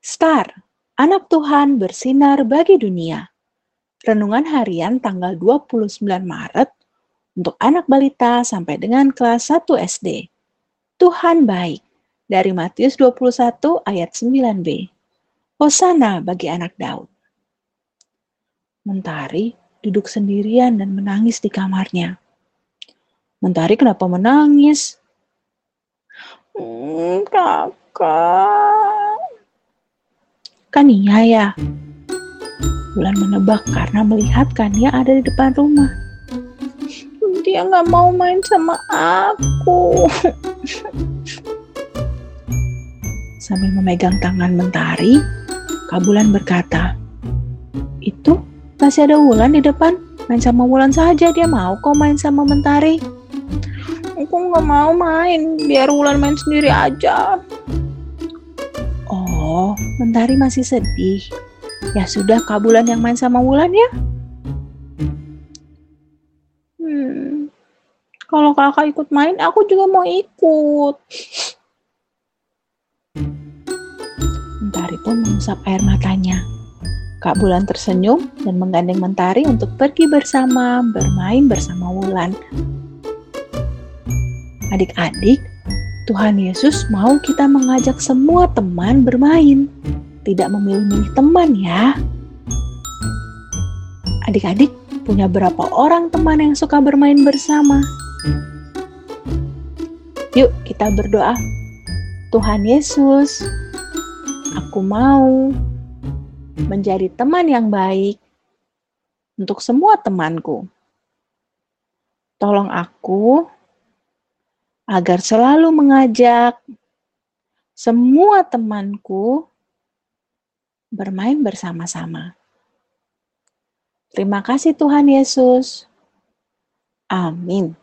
Star, anak Tuhan bersinar bagi dunia. Renungan harian tanggal 29 Maret untuk anak balita sampai dengan kelas 1 SD. Tuhan baik dari Matius 21 ayat 9b. Hosana bagi anak Daud. Mentari duduk sendirian dan menangis di kamarnya. Mentari kenapa menangis? Hmm, kakak. Kania. Bulan menebak karena melihat Kania ada di depan rumah. Dia nggak mau main sama aku. Sambil memegang tangan Mentari, Kabulan berkata, Itu masih ada Wulan di depan. Main sama Wulan saja dia mau kok main sama Mentari. Aku nggak mau main, biar Wulan main sendiri aja. Oh, Mentari masih sedih. Ya sudah, Kabulan yang main sama Wulan ya. Hmm, kalau kakak ikut main, aku juga mau ikut. Mentari pun mengusap air matanya. Kak Bulan tersenyum dan menggandeng Mentari untuk pergi bersama bermain bersama Wulan. Adik-adik, Tuhan Yesus mau kita mengajak semua teman bermain, tidak memilih-milih teman ya. Adik-adik punya berapa orang teman yang suka bermain bersama? Yuk kita berdoa. Tuhan Yesus, aku mau menjadi teman yang baik untuk semua temanku. Tolong aku agar selalu mengajak semua temanku bermain bersama-sama. Terima kasih, Tuhan Yesus. Amin.